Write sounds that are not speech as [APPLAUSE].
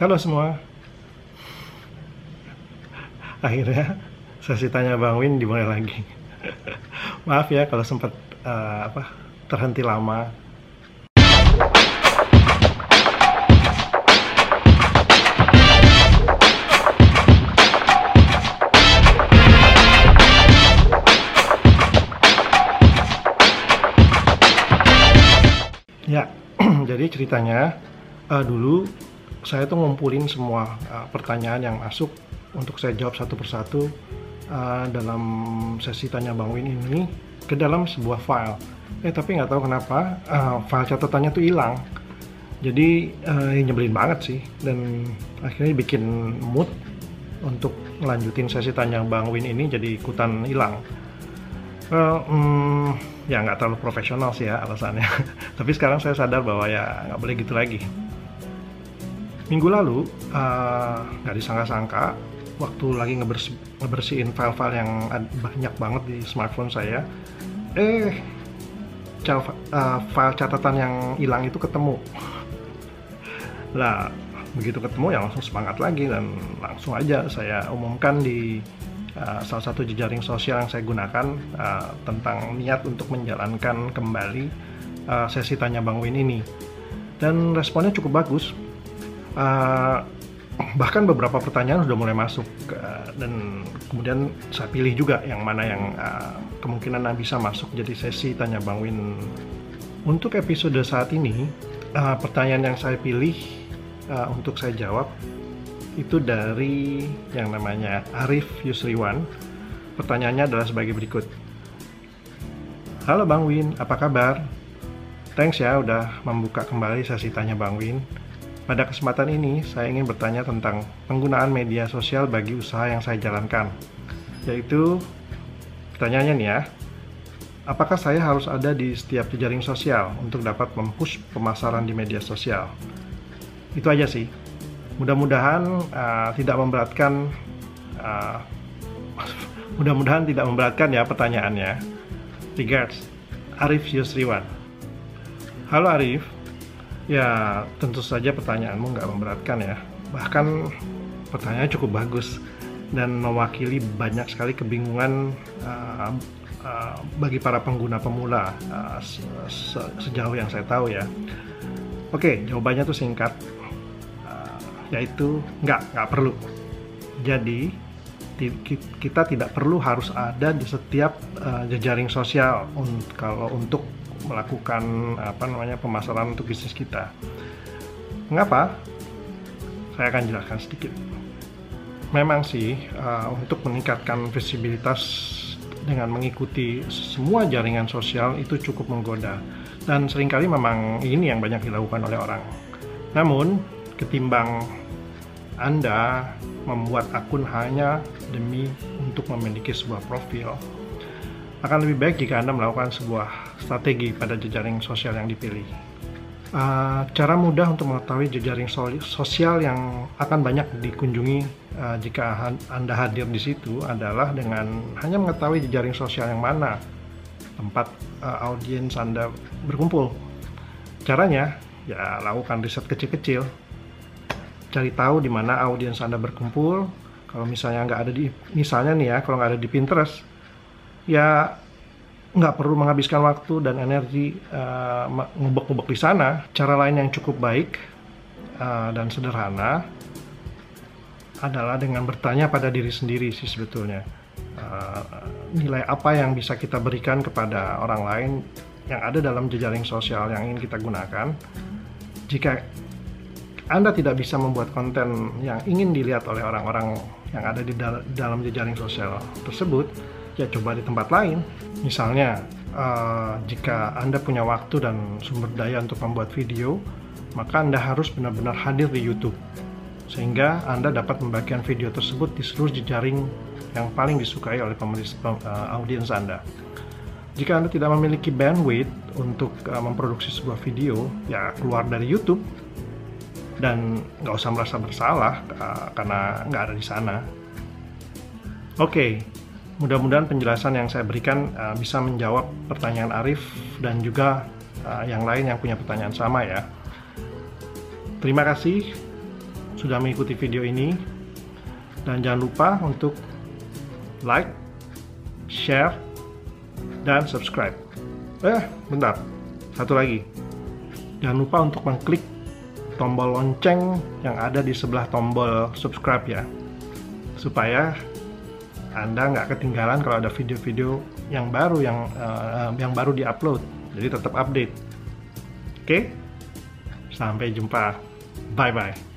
Halo semua. Akhirnya sesi tanya Bang Win dimulai lagi. [LAUGHS] Maaf ya kalau sempat uh, apa terhenti lama. Ya, [CLEARS THROAT] jadi ceritanya uh, dulu saya tuh ngumpulin semua uh, pertanyaan yang masuk untuk saya jawab satu persatu uh, dalam sesi tanya Bang Win ini ke dalam sebuah file. Eh tapi nggak tahu kenapa uh, file catatannya tuh hilang. Jadi uh, nyebelin banget sih dan akhirnya bikin mood untuk melanjutin sesi tanya Bang Win ini jadi ikutan hilang. Well, hmm, ya nggak terlalu profesional sih ya alasannya. [LAUGHS] Tapi sekarang saya sadar bahwa ya nggak boleh gitu lagi. Minggu lalu nggak uh, disangka-sangka waktu lagi ngebersi, ngebersihin file-file yang banyak banget di smartphone saya, eh uh, file catatan yang hilang itu ketemu. [LAUGHS] Lah begitu ketemu ya langsung semangat lagi dan langsung aja saya umumkan di uh, salah satu jejaring sosial yang saya gunakan uh, tentang niat untuk menjalankan kembali uh, sesi tanya Bang Win ini. Dan responnya cukup bagus. Uh, bahkan beberapa pertanyaan sudah mulai masuk uh, dan kemudian saya pilih juga yang mana yang uh, kemungkinan bisa masuk jadi sesi tanya Bang Win. Untuk episode saat ini, uh, pertanyaan yang saya pilih uh, untuk saya jawab itu dari yang namanya Arif Yusriwan. Pertanyaannya adalah sebagai berikut. Halo Bang Win, apa kabar? Thanks ya udah membuka kembali sesi tanya Bang Win. Pada kesempatan ini, saya ingin bertanya tentang penggunaan media sosial bagi usaha yang saya jalankan. Yaitu, pertanyaannya nih ya, apakah saya harus ada di setiap jejaring sosial untuk dapat mempush pemasaran di media sosial? Itu aja sih mudah-mudahan uh, tidak memberatkan uh, [LAUGHS] mudah-mudahan tidak memberatkan ya pertanyaannya regards Arif Yusriwan halo Arif ya tentu saja pertanyaanmu nggak memberatkan ya. Bahkan pertanyaannya cukup bagus dan mewakili banyak sekali kebingungan uh, uh, bagi para pengguna pemula uh, se se sejauh yang saya tahu ya. Oke jawabannya tuh singkat. Yaitu nggak nggak perlu. Jadi kita tidak perlu harus ada di setiap uh, jejaring sosial. Un kalau untuk melakukan apa namanya pemasaran untuk bisnis kita. Mengapa? Saya akan jelaskan sedikit. Memang sih uh, untuk meningkatkan visibilitas dengan mengikuti semua jaringan sosial itu cukup menggoda dan sering kali memang ini yang banyak dilakukan oleh orang. Namun ketimbang anda membuat akun hanya demi untuk memiliki sebuah profil, akan lebih baik jika Anda melakukan sebuah strategi pada jejaring sosial yang dipilih. Uh, cara mudah untuk mengetahui jejaring sosial yang akan banyak dikunjungi uh, jika Anda hadir di situ adalah dengan hanya mengetahui jejaring sosial yang mana tempat uh, audiens Anda berkumpul. Caranya, ya lakukan riset kecil-kecil cari tahu di mana audiens Anda berkumpul. Kalau misalnya nggak ada di, misalnya nih ya, kalau nggak ada di Pinterest, ya nggak perlu menghabiskan waktu dan energi uh, ngubek-ngubek di sana. Cara lain yang cukup baik uh, dan sederhana adalah dengan bertanya pada diri sendiri sih sebetulnya. Uh, nilai apa yang bisa kita berikan kepada orang lain yang ada dalam jejaring sosial yang ingin kita gunakan. Jika anda tidak bisa membuat konten yang ingin dilihat oleh orang-orang yang ada di dal dalam jejaring sosial tersebut, ya coba di tempat lain. Misalnya, uh, jika Anda punya waktu dan sumber daya untuk membuat video, maka Anda harus benar-benar hadir di YouTube. Sehingga Anda dapat membagikan video tersebut di seluruh jejaring yang paling disukai oleh pemeris, uh, audiens Anda. Jika Anda tidak memiliki bandwidth untuk uh, memproduksi sebuah video, ya keluar dari YouTube dan nggak usah merasa bersalah uh, karena nggak ada di sana. Oke, okay, mudah-mudahan penjelasan yang saya berikan uh, bisa menjawab pertanyaan Arif dan juga uh, yang lain yang punya pertanyaan sama ya. Terima kasih sudah mengikuti video ini dan jangan lupa untuk like, share, dan subscribe. Eh, bentar. Satu lagi. Jangan lupa untuk mengklik tombol lonceng yang ada di sebelah tombol subscribe ya. Supaya Anda nggak ketinggalan kalau ada video-video yang baru yang uh, yang baru diupload. Jadi tetap update. Oke? Sampai jumpa. Bye bye.